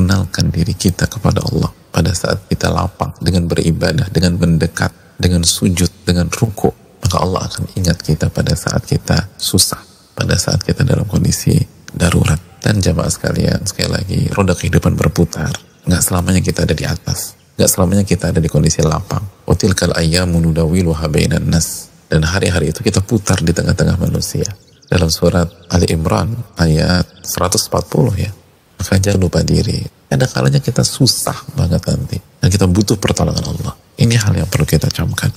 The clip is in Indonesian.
kenalkan diri kita kepada Allah pada saat kita lapang dengan beribadah, dengan mendekat, dengan sujud, dengan ruku, maka Allah akan ingat kita pada saat kita susah, pada saat kita dalam kondisi darurat. Dan jamaah sekalian, sekali lagi, roda kehidupan berputar. Nggak selamanya kita ada di atas. Nggak selamanya kita ada di kondisi lapang. Watilkal ayyamu nas. Dan hari-hari itu kita putar di tengah-tengah manusia. Dalam surat Ali Imran ayat 140 ya. Maka jangan lupa diri. Ada kalanya kita susah banget nanti. Dan kita butuh pertolongan Allah. Ini hal yang perlu kita camkan.